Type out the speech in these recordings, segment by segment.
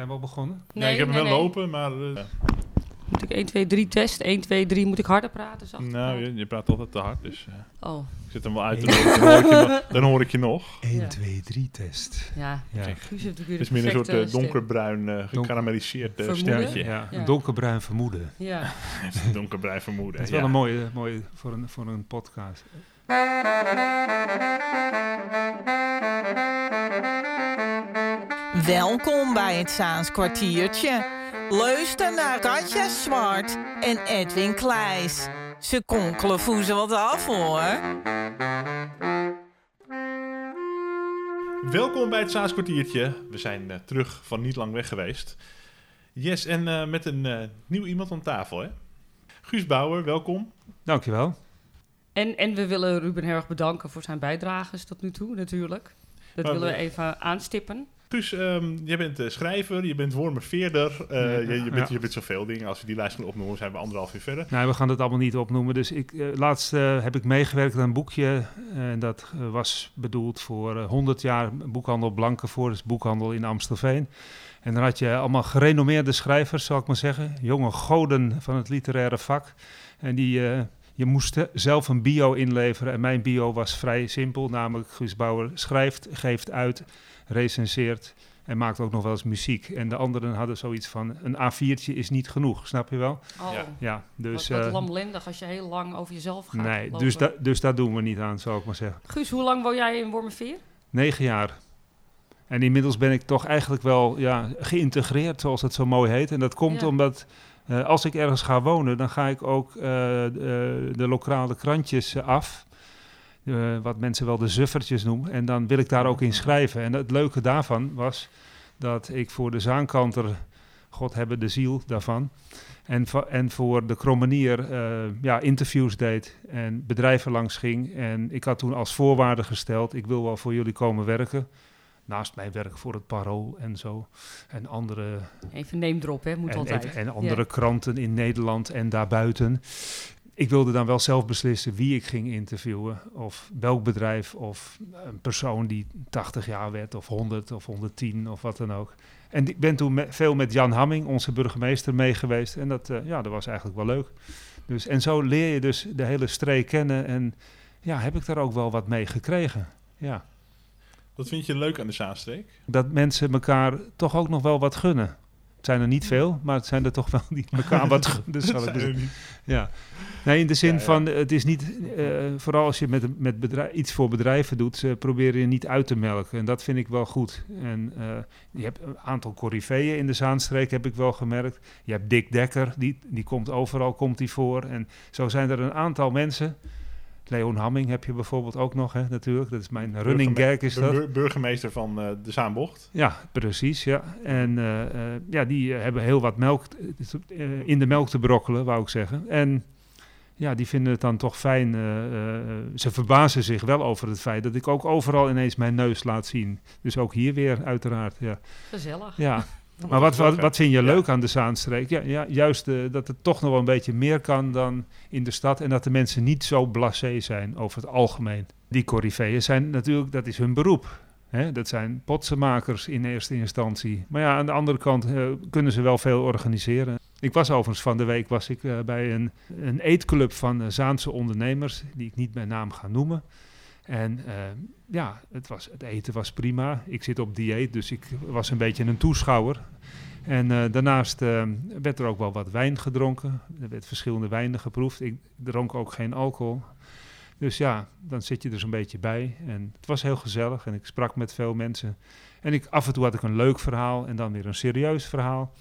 Zijn we al begonnen? Nee, ik heb hem wel lopen, maar... eh, Moet ik 1, 2, 3 test? 1, 2, 3. Moet ik harder praten? Zachter nou, praten? je, je praat altijd te hard, dus eh, Oh, ik zet hem wel uit. Dan hoor ik je, nog- dan hoor ik je nog- dan hoor ik je nog. 1, Ja. 2, 3 test. ja. Ja. Kijk, Het is meer een soort stem. donkerbruin eh gekarameliseerd sterretje. Ja, Ja. een donkerbruin vermoeden. Ja. donkerbruin vermoeden. Dat is wel een mooie, mooie voor, een, voor een podcast. Welkom bij het Zaans kwartiertje. Luister naar Katja Zwart en Edwin Kleis. Ze konkelen voezen wat af hoor. Welkom bij het Saas kwartiertje. We zijn eh, terug van niet lang weg geweest. Yes, en eh, met een eh, nieuw iemand aan tafel, hè? Guus Bauer, welkom. Dankjewel. En, en we willen Ruben heel erg bedanken voor zijn bijdrages tot nu toe, natuurlijk. Dat Maar willen we- even aanstippen. Guus, ehm, jij bent eh, schrijver, je bent wormerveerder, eh Ja. je, je, bent, Ja. je bent zoveel dingen. Als we die lijst gaan opnoemen, zijn we anderhalf uur verder. Nou, we gaan het allemaal niet opnoemen. Dus ik, eh, laatst eh, heb ik meegewerkt aan een boekje. En dat eh, was bedoeld voor eh, 100 jaar boekhandel Blankenvoort. Dus boekhandel in Amstelveen. En dan had je allemaal gerenommeerde schrijvers, zal ik maar zeggen. Jonge goden van het literaire vak. En die, eh, je moest eh, zelf een bio inleveren. En mijn bio was vrij simpel. Namelijk Guus Bauer schrijft, geeft uit, recenseert en maakt ook nog wel eens muziek. En de anderen hadden zoiets van, een A4'tje is niet genoeg, snap je wel? Oh, Ja. Ja, dus... wat, wat eh, lamlendig als je heel lang over jezelf gaat Nee, lopen. dus, da, dus daar doen we niet aan, zou ik maar zeggen. Guus, hoe lang woon jij in Wormerveer? Negen jaar. En inmiddels ben ik toch eigenlijk wel ja, geïntegreerd, zoals het zo mooi heet. En dat komt Ja. omdat eh, als ik ergens ga wonen, dan ga ik ook eh, de, de lokale krantjes af. Eh, wat mensen wel de zuffertjes noemen. En dan wil ik daar ook in schrijven. En het leuke daarvan was dat ik voor de Zaankanter, God hebben de ziel daarvan, en, en voor de Krommenier eh, ja, interviews deed en bedrijven langs ging. En ik had toen als voorwaarde gesteld, ik wil wel voor jullie komen werken. Naast mijn werk voor het Parool en zo. En andere, Even name drop, hè? Moet en, altijd. en, en andere Ja. kranten in Nederland en daarbuiten. Ik wilde dan wel zelf beslissen wie ik ging interviewen. Of welk bedrijf of een persoon die 80 jaar werd of 100 of 110 of wat dan ook. En ik ben toen me- veel met Jan Hamming, onze burgemeester, mee geweest. En dat, eh, ja, dat was eigenlijk wel leuk. Dus, en zo leer je dus de hele streek kennen. En ja, heb ik daar ook wel wat mee gekregen. Ja. Wat vind je leuk aan de Zaanstreek? Dat mensen elkaar toch ook nog wel wat gunnen. Het zijn er niet veel, maar het zijn er toch wel die elkaar wat. Dus zal ik Zijn dus- ja. Nee, in de zin Ja, ja. van, het is niet, eh, vooral als je met, met bedrijf, iets voor bedrijven doet, ze proberen je niet uit te melken. En dat vind ik wel goed. En eh, je hebt een aantal coryfeeën in de Zaanstreek, heb ik wel gemerkt. Je hebt Dick Dekker, die, die komt overal, komt die voor. En zo zijn er een aantal mensen. Leon Hamming heb je bijvoorbeeld ook nog, hè, natuurlijk. Dat is mijn running gag, is de dat. bur- burgemeester van eh, de Zaanbocht. Ja, precies. Ja. En eh, eh, ja, die hebben heel wat melk in de melk te brokkelen, wou ik zeggen. En ja, die vinden het dan toch fijn. ze verbazen zich wel over het feit dat ik ook overal ineens mijn neus laat zien. Dus ook hier weer, uiteraard. Ja. Gezellig. ja. Maar wat, wat, wat vind je leuk aan de Zaanstreek? Ja, ja, juist eh, dat het toch nog wel een beetje meer kan dan in de stad. En dat de mensen niet zo blasé zijn over het algemeen. Die coryfeeën zijn natuurlijk, dat is hun beroep. Hè? Dat zijn potsenmakers in eerste instantie. Maar ja, aan de andere kant eh, kunnen ze wel veel organiseren. Ik was overigens van de week was ik, eh, bij een, een eetclub van Zaanse ondernemers, die ik niet bij naam ga noemen. En eh, ja, het, was, het eten was prima. Ik zit op dieet, dus ik was een beetje een toeschouwer. En eh, daarnaast eh, werd er ook wel wat wijn gedronken. Er werd verschillende wijnen geproefd. Ik dronk ook geen alcohol. Dus ja, dan zit je er zo'n beetje bij. En het was heel gezellig en ik sprak met veel mensen. En ik, af en toe had ik een leuk verhaal en dan weer een serieus verhaal.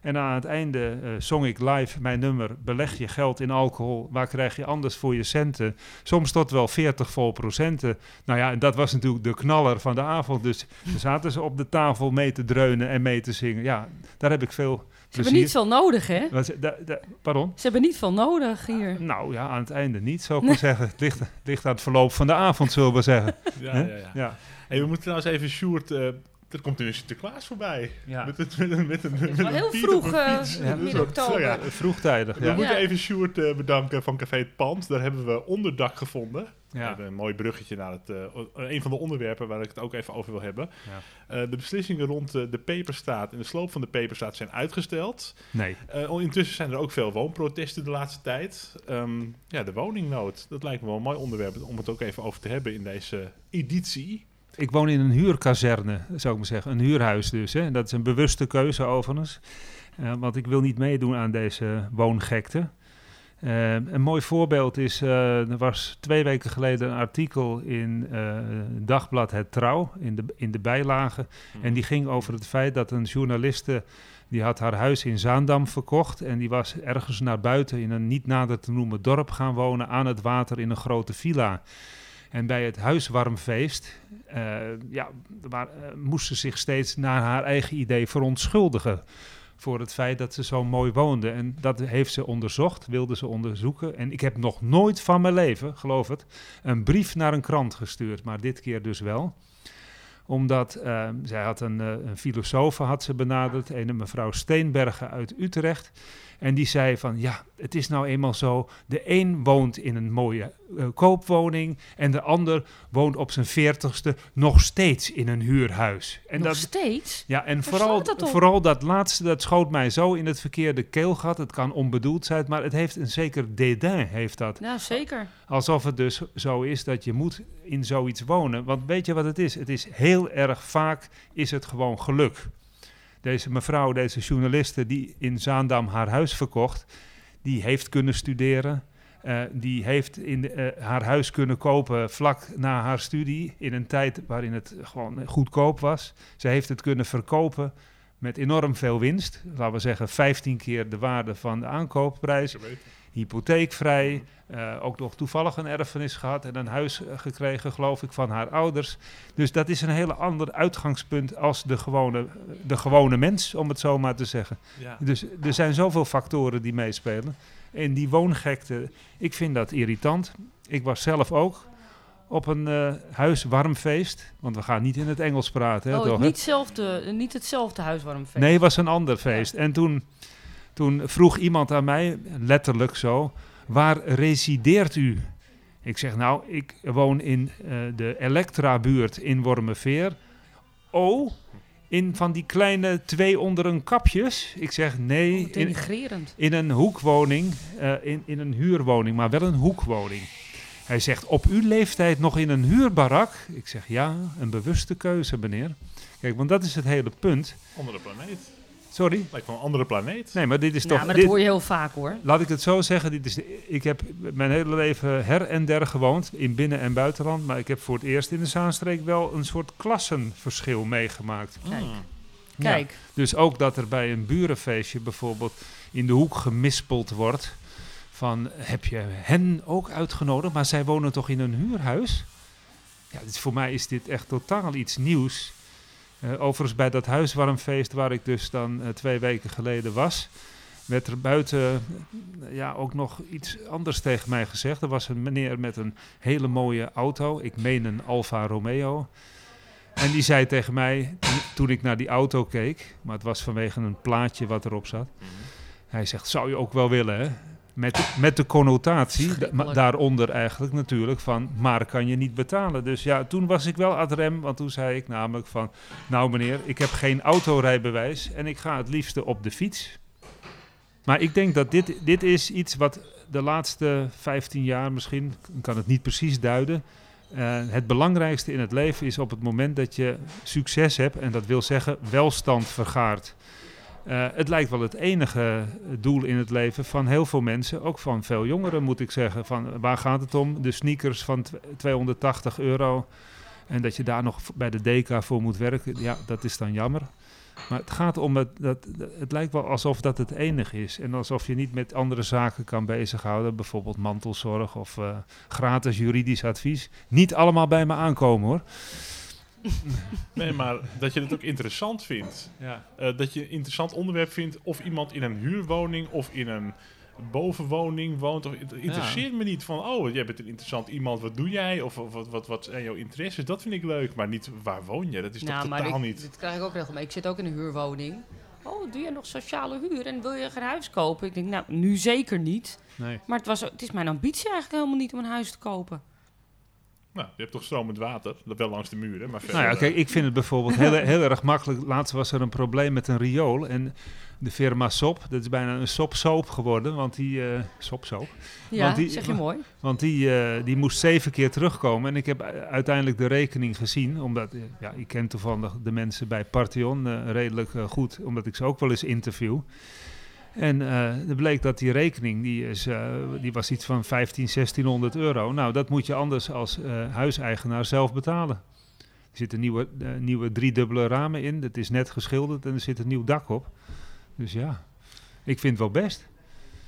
En aan het einde eh, zong ik live mijn nummer Beleg je geld in alcohol, waar krijg je anders voor je centen? Soms tot wel 40 vol procenten. Nou ja, en dat was natuurlijk de knaller van de avond. Dus dan zaten ze op de tafel mee te dreunen en mee te zingen. Ja, daar heb ik veel Ze hebben niet veel nodig, hè? Wat- da- da- pardon? Ze hebben niet veel nodig hier. Nou ja, aan het einde niet, zou ik maar zeggen. Het ligt, ligt aan het verloop van de avond, zullen we zeggen. Ja, ja, ja. ja. Hey, we moeten trouwens even Sjoerd... eh er komt nu een Sinterklaas voorbij. Ja. Met, een- met, een- met, een- met wel een heel Piet vroeg, eh, fiets. Ja, Een midden soort- oktober. ja. Vroegtijdig, We moeten Ja. even Sjoerd eh, bedanken van Café Het Pand. Daar hebben we onderdak gevonden. Ja. Even Een mooi bruggetje naar het, eh, een van de onderwerpen waar ik het ook even over wil hebben. Ja. Eh, de beslissingen rond eh, de peperstaat en de sloop van de peperstaat zijn uitgesteld. Nee. Eh, intussen zijn er ook veel woonprotesten de laatste tijd. Ehm, ja, de woningnood. Dat lijkt me wel een mooi onderwerp om het ook even over te hebben in deze editie. Ik woon in een huurkazerne, zou ik maar zeggen. Een huurhuis dus. Hè. Dat is een bewuste keuze overigens. Eh, want ik wil niet meedoen aan deze woongekte. Eh, een mooi voorbeeld is, eh, er was twee weken geleden een artikel in eh, Dagblad Het Trouw, in de, in de bijlage. En die ging over het feit dat een journaliste, die had haar huis in Zaandam verkocht. En die was ergens naar buiten in een niet nader te noemen dorp gaan wonen, aan het water in een grote villa. En bij het huiswarmfeest eh, ja, waar, eh, moest ze zich steeds naar haar eigen idee verontschuldigen. Voor het feit dat ze zo mooi woonde. En dat heeft ze onderzocht, wilde ze onderzoeken. En ik heb nog nooit van mijn leven, geloof het, een brief naar een krant gestuurd. Maar dit keer dus wel omdat eh, zij had een, eh, een filosoof had ze benaderd, een mevrouw Steenbergen uit Utrecht. En die zei van ja, het is nou eenmaal zo. De een woont in een mooie eh, koopwoning en de ander woont op zijn veertigste nog steeds in een huurhuis. En Nog dat, steeds? ja, en vooral, dat vooral dat laatste, dat schoot mij zo in het verkeerde keelgat. Het kan onbedoeld zijn, maar het heeft een zeker dédain, heeft dat. Ja, zeker. Alsof het dus zo is dat je moet in zoiets wonen. Want weet je wat het is? Het is heel erg vaak is het gewoon geluk. Deze mevrouw, deze journaliste die in Zaandam haar huis verkocht, die heeft kunnen studeren. Eh, die heeft in eh, haar huis kunnen kopen vlak na haar studie, in een tijd waarin het gewoon goedkoop was. Ze heeft het kunnen verkopen met enorm veel winst. Laten we zeggen 15 keer de waarde van de aankoopprijs hypotheekvrij. eh, ook nog toevallig een erfenis gehad en een huis eh, gekregen, geloof ik, van haar ouders. Dus dat is een hele ander uitgangspunt als de gewone, de gewone mens, om het zo maar te zeggen. Ja. Dus er zijn zoveel factoren die meespelen. En die woongekte, ik vind dat irritant. Ik was zelf ook op een eh huiswarmfeest, want we gaan niet in het Engels praten, hè, oh, toch? hè? niet, zelfde, niet hetzelfde huiswarmfeest. Nee, het was een ander feest. En toen, toen vroeg iemand aan mij, letterlijk zo, waar resideert u? Ik zeg, nou, ik woon in eh, de Elektra-buurt in Wormerveer. Oh, in van die kleine twee onder een kapjes? Ik zeg, nee, Oh, in, in een hoekwoning, eh, in, in een huurwoning, maar wel een hoekwoning. Hij zegt, op uw leeftijd nog in een huurbarak? Ik zeg, ja, een bewuste keuze, meneer. Kijk, want dat is het hele punt. Andere planeet. Sorry? Lijkt wel een andere planeet. Nee, maar dit is Ja, toch... maar dat dit- hoor je heel vaak hoor. Laat ik het zo zeggen, dit is ik heb mijn hele leven her en der gewoond, in binnen- en buitenland. Maar ik heb voor het eerst in de Zaanstreek wel een soort klassenverschil meegemaakt. Kijk. Hmm. Ja. Kijk, Dus ook dat er bij een burenfeestje bijvoorbeeld in de hoek gemispeld wordt van heb je hen ook uitgenodigd, maar zij wonen toch in een huurhuis? Ja, dus voor mij is dit echt totaal iets nieuws. Eh, overigens bij dat huiswarmfeest waar ik dus dan eh, twee weken geleden was, werd er buiten eh, ja, ook nog iets anders tegen mij gezegd. Er was een meneer met een hele mooie auto, ik meen een Alfa Romeo. En die zei tegen mij, toen- ik naar die auto keek, maar het was vanwege een plaatje wat erop zat. Mhm. Hij zegt, zou je ook wel willen, hè? Met de, met de connotatie, da- daaronder eigenlijk natuurlijk, van maar kan je niet betalen. Dus ja, toen was ik wel ad rem, want toen zei ik namelijk van... Nou meneer, ik heb geen autorijbewijs en ik ga het liefste op de fiets. Maar ik denk dat dit, dit is iets wat de laatste 15 jaar misschien, ik kan het niet precies duiden... eh, het belangrijkste in het leven is op het moment dat je succes hebt, en dat wil zeggen welstand vergaart. Eh, het lijkt wel het enige doel in het leven van heel veel mensen, ook van veel jongeren moet ik zeggen. Van, waar gaat het om? De sneakers van tw- 280 euro. En dat je daar nog bij de DK voor moet werken, ja, dat is dan jammer. Maar het gaat om, het, dat- het lijkt wel alsof dat het enige is. En alsof je niet met andere zaken kan bezighouden. Bijvoorbeeld mantelzorg of eh, gratis juridisch advies. Niet allemaal bij me aankomen hoor. Nee, maar dat je het ook interessant vindt. Ja. Eh, dat je een interessant onderwerp vindt of iemand in een huurwoning of in een bovenwoning woont. Of, het interesseert me niet van, oh, jij bent een interessant iemand, wat doe jij? Of, of wat, wat, wat zijn jouw interesses? Dat vind ik leuk, maar niet waar woon je? Dat is nou, toch maar totaal ik, niet... dit krijg ik ook regelmatig. Ik zit ook in een huurwoning. Oh, doe je nog sociale huur en wil je geen huis kopen? Ik denk, nou, nu zeker niet. Nee. Maar het, was, het is mijn ambitie eigenlijk helemaal niet om een huis te kopen. Nou, je hebt toch stromend water, dat wel langs de muren, maar verder... Nou ja, kijk, ik vind het bijvoorbeeld heel, heel erg makkelijk. Laatst was er een probleem met een riool en de firma Sop, dat is bijna een Sop-soap geworden, want die... eh Sop-soap. Ja, Want die- zeg je mooi. Want die, eh, die moest zeven keer terugkomen. En ik heb uiteindelijk de rekening gezien. Omdat eh, ja, ik ken toevallig de mensen bij Partheon eh, redelijk eh, goed. Omdat ik ze ook wel eens interview. En eh er bleek dat die rekening, die, is, eh, die was iets van 15, 1600 euro. Nou, dat moet je anders als eh, huiseigenaar zelf betalen. Er zitten nieuwe, nieuwe driedubbele ramen in. Het is net geschilderd en er zit een nieuw dak op. Dus ja, ik vind het wel best.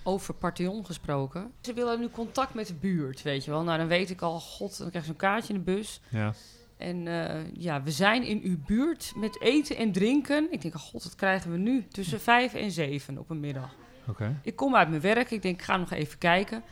Over Parthenon gesproken. Ze willen nu contact met de buurt, weet je wel. Nou, dan weet ik al, god, dan krijg je zo'n kaartje in de bus. Ja. En eh, ja, we zijn in uw buurt met eten en drinken. Ik denk, oh god, dat krijgen we nu tussen vijf en zeven op een middag. Oké. Ik kom uit mijn werk, ik denk, ik ga nog even kijken.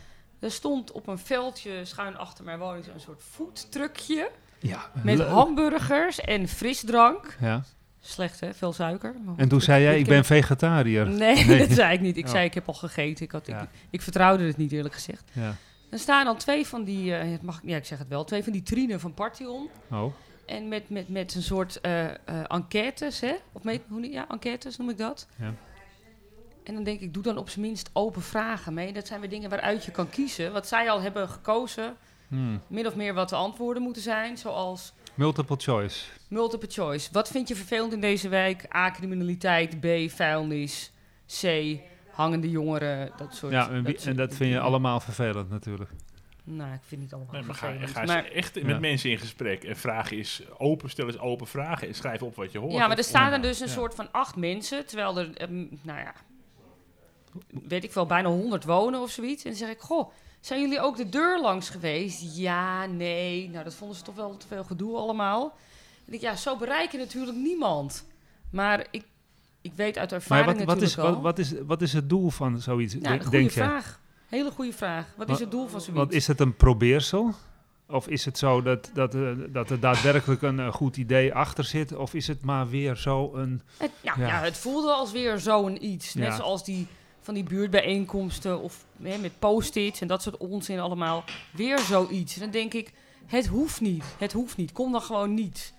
Er stond op een veldje schuin achter mijn woning een soort foodtruckje Ja, met leuk. hamburgers en frisdrank. Ja. Slecht hè, veel suiker. En toen zei jij, ik ben vegetariër. Nee, Nee. dat zei ik niet. Ik Oh. zei, ik heb al gegeten. Ik, had, Ja. ik, ik vertrouwde het niet, eerlijk gezegd. Ja. Er staan dan twee van die, het mag, ja, ik zeg het wel, twee van die trinen van Partion. Oh, En met, met, met een soort eh, eh, enquêtes, hè? Of met, hoe, ja, enquêtes noem ik dat. Ja. En dan denk ik, doe dan op zijn minst open vragen mee. Dat zijn weer dingen waaruit je kan kiezen. Wat zij al hebben gekozen, hmm. min of meer wat de antwoorden moeten zijn. Zoals multiple choice. multiple choice. Wat vind je vervelend in deze wijk? A, criminaliteit. B, vuilnis. C, hangende jongeren. Dat soort Ja, en, wie- soort en dat vind je allemaal vervelend natuurlijk. Nou, ik vind het niet allemaal Nee, maar ga, vervelend. ga eens Maar- echt Ja. met mensen in gesprek en vraag eens open, stel eens open vragen en schrijf op wat je hoort. Ja, maar er staan er dus een Ja. soort van acht mensen, terwijl er, ehm, nou ja, weet ik wel, bijna honderd wonen of zoiets. En dan zeg ik, goh, zijn jullie ook de deur langs geweest? Ja, nee. Nou, dat vonden ze toch wel te veel gedoe allemaal. En ik, ja, zo bereik je natuurlijk niemand. Maar ik, ik weet uit Maar ervaring wat, wat, is, wat, wat, is, wat is het doel van zoiets, ja, denk- goede vraag. Hele goede vraag. Wat is het doel van zoiets? Want is het een probeersel? Of is het zo dat, dat, eh, dat er daadwerkelijk een eh, goed idee achter zit? Of is het maar weer zo een... Het, ja, Ja. ja. het voelde als weer zo'n iets. Net Ja. zoals die van die buurtbijeenkomsten of hè, met post-its en dat soort onzin allemaal. Weer zoiets. En dan denk ik, het hoeft niet. Het hoeft niet. Kom dan gewoon niet.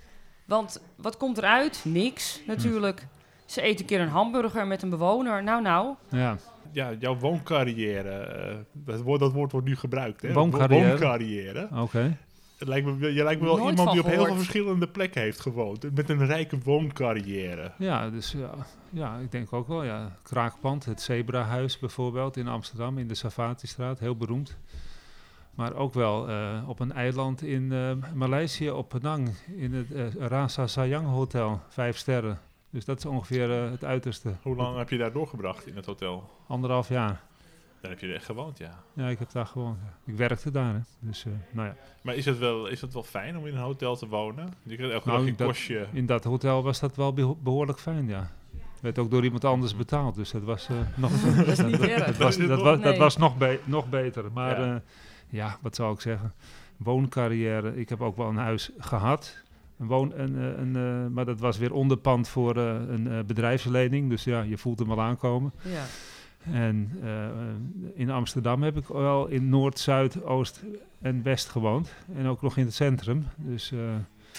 Want wat komt eruit? Niks natuurlijk. Ze eten een keer een hamburger met een bewoner. Nou, nou. Ja, Ja, jouw wooncarrière, eh, dat, woord, dat woord wordt nu gebruikt. Hè? Wooncarrière? Wooncarrière. oké. Lijkt me, je lijkt me wel Nooit iemand die op heel veel verschillende plekken heeft gewoond. Met een rijke wooncarrière. Ja, dus ja, ja, ik denk ook wel. Ja. Kraakpand, het Zebrahuis bijvoorbeeld in Amsterdam, in de Savatistraat, heel beroemd. Maar ook wel eh, op een eiland in eh, Maleisië, op Penang, in het Rasa Sayang Hotel, vijf sterren. Dus dat is ongeveer eh, het uiterste. Hoe lang heb je daar doorgebracht in het hotel? Anderhalf jaar. Daar heb je echt gewoond, ja. Ja, ik heb daar gewoon. Ik werkte daar. Hè. Dus eh, nou ja. Maar is het, wel, is het wel fijn om in een hotel te wonen? Je krijgt elke Nou, dag kostje. In dat hotel was dat wel beho- behoorlijk fijn, ja. Werd ook door iemand anders betaald, dus dat was eh, nog. Dat is niet erg. dat was, dat was, dat Nee. was nog, be- nog beter. Maar ja, wat zou ik zeggen? Wooncarrière. Ik heb ook wel een huis gehad. Een woon, een, eh, een, eh, maar dat was weer onderpand voor eh, een bedrijfslening. Dus ja, je voelt hem wel aankomen. Ja. En in Amsterdam heb ik wel in Noord, Zuid, Oost en West gewoond. En ook nog in het centrum. Dus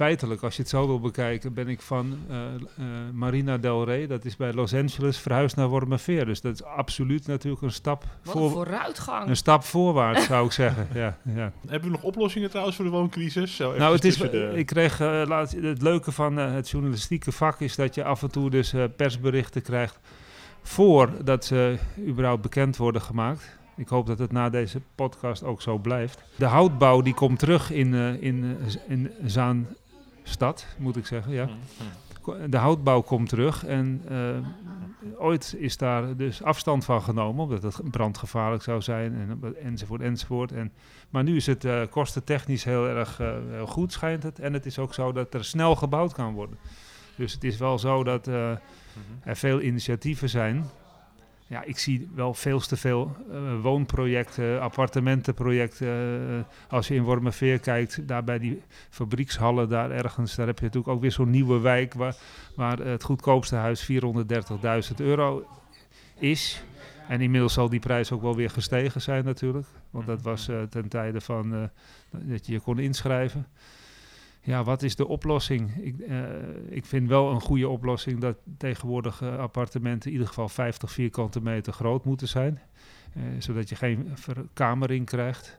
feitelijk, als je het zo wil bekijken, ben ik van eh, eh, Marina del Rey, dat is bij Los Angeles, verhuisd naar Wormerveer. Dus dat is absoluut natuurlijk een stap, Wat een voor, vooruitgang. een stap voorwaarts, zou ik zeggen. Ja, ja. Hebben we nog oplossingen trouwens voor de wooncrisis? Zo Nou, het, is, de- ik kreeg laatst, het leuke van eh, het journalistieke vak is dat je af en toe dus eh, persberichten krijgt voordat ze überhaupt bekend worden gemaakt. Ik hoop dat het na deze podcast ook zo blijft. De houtbouw die komt terug in, eh, in, in Zaanstad, moet ik zeggen. Ja. Hm. Ko- De houtbouw komt terug en eh, ooit is daar dus afstand van genomen, omdat het brandgevaarlijk zou zijn en, enzovoort enzovoort. En, maar nu is het eh, kostentechnisch heel erg eh, heel goed, schijnt het. En het is ook zo dat er snel gebouwd kan worden. Dus het is wel zo dat Mhm. er veel initiatieven zijn. Ja, ik zie wel veel te veel eh, woonprojecten, appartementenprojecten. eh, als je in Wormerveer kijkt, daar bij die fabriekshallen daar ergens, daar heb je natuurlijk ook weer zo'n nieuwe wijk waar, waar het goedkoopste huis 430.000 euro is. En inmiddels zal die prijs ook wel weer gestegen zijn natuurlijk. Want dat was uh, ten tijde van dat je je kon inschrijven. Ja, wat is de oplossing? Ik, uh, ik vind wel een goede oplossing dat tegenwoordig appartementen in ieder geval 50 vierkante meter groot moeten zijn. zodat je geen verkamering krijgt.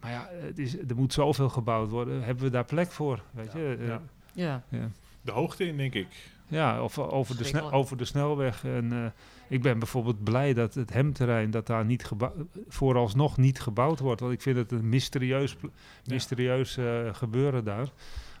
Maar ja, het is, er moet zoveel gebouwd worden. Hebben we daar plek voor? Weet ja, je? Ja. ja. ja. De hoogte in, denk ik. Ja, of over de, snel, over de snelweg. En uh, ik ben bijvoorbeeld blij dat het hemterrein, dat daar niet vooralsnog niet gebouwd wordt. Want ik vind het een mysterieus, mysterieus uh, gebeuren daar.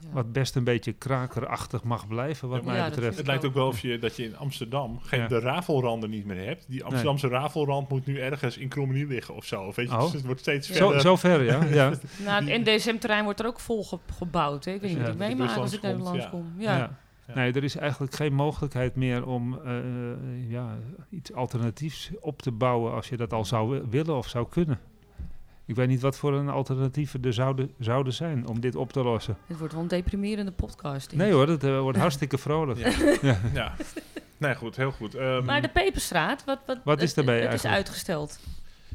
Ja. Wat best een beetje krakerachtig mag blijven, wat ja, mij ja, betreft. Het lijkt ook wel of je, dat je in Amsterdam geen de rafelranden niet meer hebt. Die Amsterdamse nee. rafelrand moet nu ergens in Krommenie liggen of zo. Weet je? Oh. Dus het wordt steeds verder. Zo, zo ver, ja. ja. nou, het NDSM-terrein wordt er ook vol ge gebouwd. Hè? Ik weet niet wat ik meemaak als ik naar langs kom. ja. Nee, er is eigenlijk geen mogelijkheid meer om uh, ja, iets alternatiefs op te bouwen als je dat al zou willen of zou kunnen. Ik weet niet wat voor een alternatieven er zouden, zouden zijn om dit op te lossen. Het wordt wel een deprimerende podcast. Nee hoor, het uh, wordt hartstikke vrolijk. Ja. ja. ja. Nee, goed, heel goed. Um, maar de Peperstraat, wat, wat, wat is daarbij het, het is uitgesteld.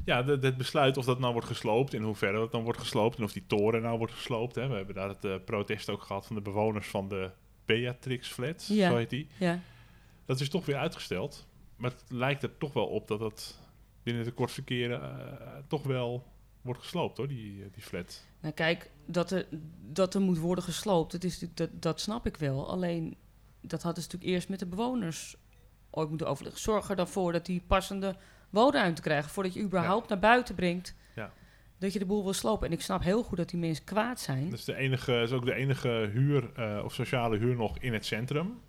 Ja, het besluit of dat nou wordt gesloopt, in hoeverre dat dan wordt gesloopt en of die toren nou wordt gesloopt. Hè. We hebben daar het uh, protest ook gehad van de bewoners van de Beatrix Flats, ja. zo heet die. Ja. Dat is toch weer uitgesteld. Maar het lijkt er toch wel op dat dat binnen de kortste keren uh, toch wel wordt gesloopt, hoor, die, uh, die flat. Nou kijk, dat er, dat er moet worden gesloopt, dat, is, dat, dat snap ik wel. Alleen, dat hadden ze natuurlijk eerst met de bewoners ooit moeten overleggen. Zorg er dan voor dat die passende woonruimte krijgen... voordat je überhaupt naar buiten brengt dat je de boel wil slopen. En ik snap heel goed dat die mensen kwaad zijn. Dat is, de enige, is ook de enige huur uh, of sociale huur nog in het centrum.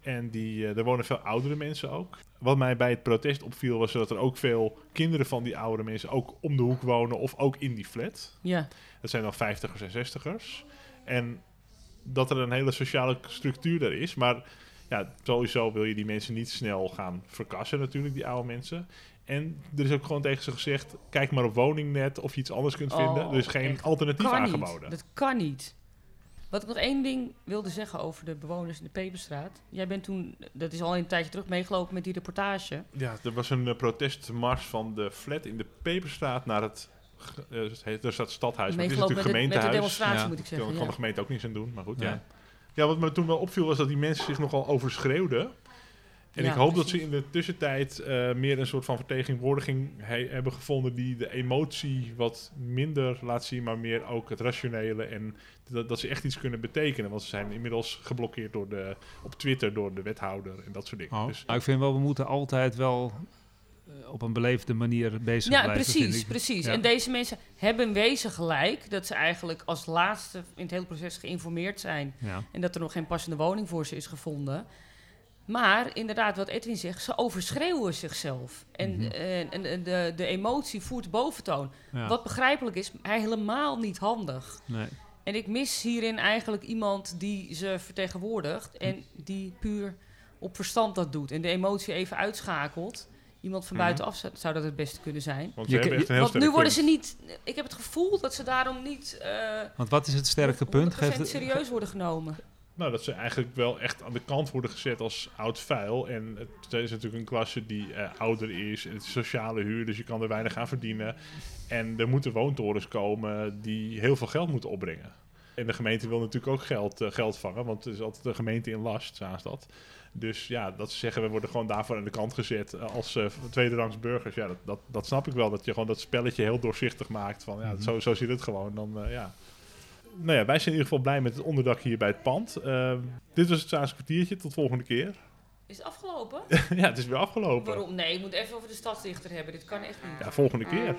En die, uh, er wonen veel oudere mensen ook. Wat mij bij het protest opviel was dat er ook veel kinderen van die oudere mensen ook om de hoek wonen of ook in die flat. Ja. Dat zijn dan vijftigers en zestigers. En dat er een hele sociale structuur er is. Maar ja, sowieso wil je die mensen niet snel gaan verkassen natuurlijk, die oude mensen. En er is ook gewoon tegen ze gezegd: kijk maar op woningnet of je iets anders kunt vinden. Oh, er is geen alternatief aangeboden. Dat kan niet. Wat ik nog één ding wilde zeggen over de bewoners in de Peperstraat. Jij bent toen, dat is al een tijdje terug, meegelopen met die reportage. Ja, er was een uh, protestmars van de flat in de Peperstraat naar het. Uh, het er staat stadhuis, maar het is natuurlijk met gemeentehuis. met de demonstratie moet ik zeggen. Daar kan de gemeente ook niets aan doen, maar goed, ja. ja. ja. wat me toen wel opviel was dat die mensen zich nogal overschreeuwden. En ik hoop dat ze in de tussentijd uh, meer een soort van vertegenwoordiging hebben gevonden die de emotie wat minder laat zien, maar meer ook het rationele en dat, dat, ze echt iets kunnen betekenen. Want ze zijn inmiddels geblokkeerd door de, op Twitter door de wethouder en dat soort dingen. Oh. Dus, nou, ik vind wel, we moeten altijd wel uh, op een beleefde manier bezig ja, blijven. Precies, precies. Ja. En deze mensen hebben wezen gelijk dat ze eigenlijk als laatste in het hele proces geïnformeerd zijn. Ja. En dat er nog geen passende woning voor ze is gevonden. Maar inderdaad, wat Edwin zegt, ze overschreeuwen zichzelf. En, mm -hmm. en, en, de, de emotie voert boventoon. Ja. Wat begrijpelijk is, maar helemaal niet handig. Nee. En ik mis hierin eigenlijk iemand die ze vertegenwoordigt en die puur op verstand dat doet. En de emotie even uitschakelt. Iemand van buitenaf zou dat het beste kunnen zijn. Want, je, Want nu worden ze niet. Ik heb het gevoel dat ze daarom niet. Uh, Want wat is het sterke punt? Geeft het serieus worden genomen. Nou, dat ze eigenlijk wel echt aan de kant worden gezet als oud vuil. En het is natuurlijk een klasse die uh, ouder is. Het is sociale huur, dus je kan er weinig aan verdienen. En er moeten woontorens komen die heel veel geld moeten opbrengen. En de gemeente wil natuurlijk ook geld, uh, geld vangen, want het is altijd de gemeente in last, dat. Dus ja, dat ze zeggen, we worden gewoon daarvoor aan de kant gezet als uh, tweederangs burgers. Ja, dat, dat, dat, snap ik wel. Dat je gewoon dat spelletje heel doorzichtig maakt. Van ja, mm -hmm. zo, zo zit het gewoon. Dan, ja nou ja, wij zijn in ieder geval blij met het onderdak hier bij het pand. Uh, dit was het Zaanse kwartiertje. Tot volgende keer. Is het afgelopen? ja, het is weer afgelopen. Waarom? Nee, je moet even over de stadsdichter hebben. Dit kan echt niet. Ja, volgende keer.